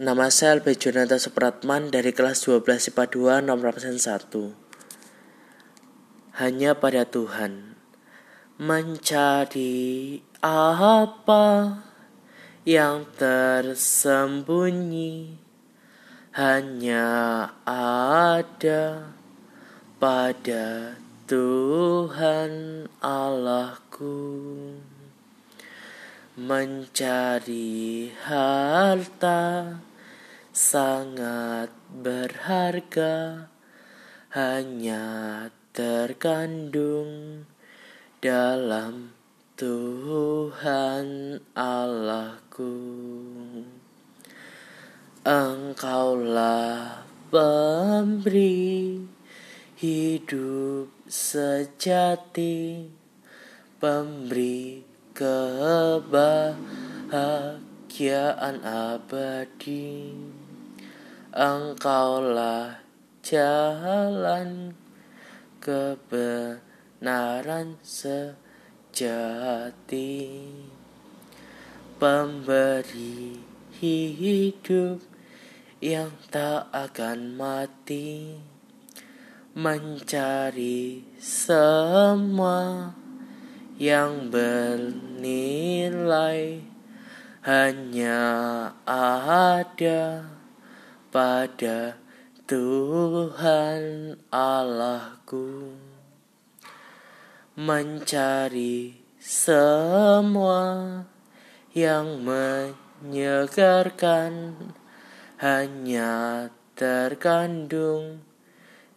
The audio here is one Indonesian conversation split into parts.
Nama saya Albe Jonathan Supratman dari kelas 12 IPA 2 nomor absen 1. Hanya pada Tuhan. Mencari apa yang tersembunyi? Hanya ada pada Tuhan Allahku. Mencari harta sangat berharga hanya terkandung dalam Tuhan Allahku. Engkaulah pemberi hidup sejati pemberi kebahagiaan abadi Engkaulah jalan kebenaran sejati. Pemberi hidup yang tak akan mati. Mencari semua yang bernilai hanya ada pada Tuhan Allahku. Mencari semua yang menyegarkan hanya terkandung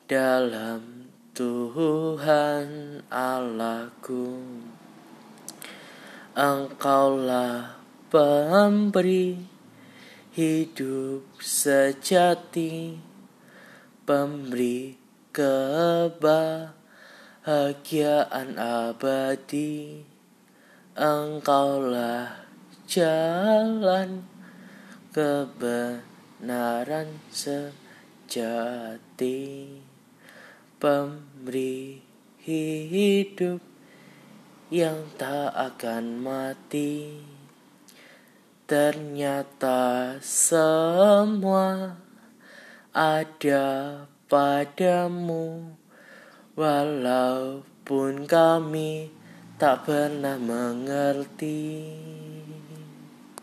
dalam Tuhan Allahku. Engkaulah pemberi hidup sejati pemberi kebahagiaan abadi. Engkaulah jalan kebenaran sejati. Pemberi hidup yang tak akan mati Ternyata semua ada padamu. Walaupun kami tak pernah mengerti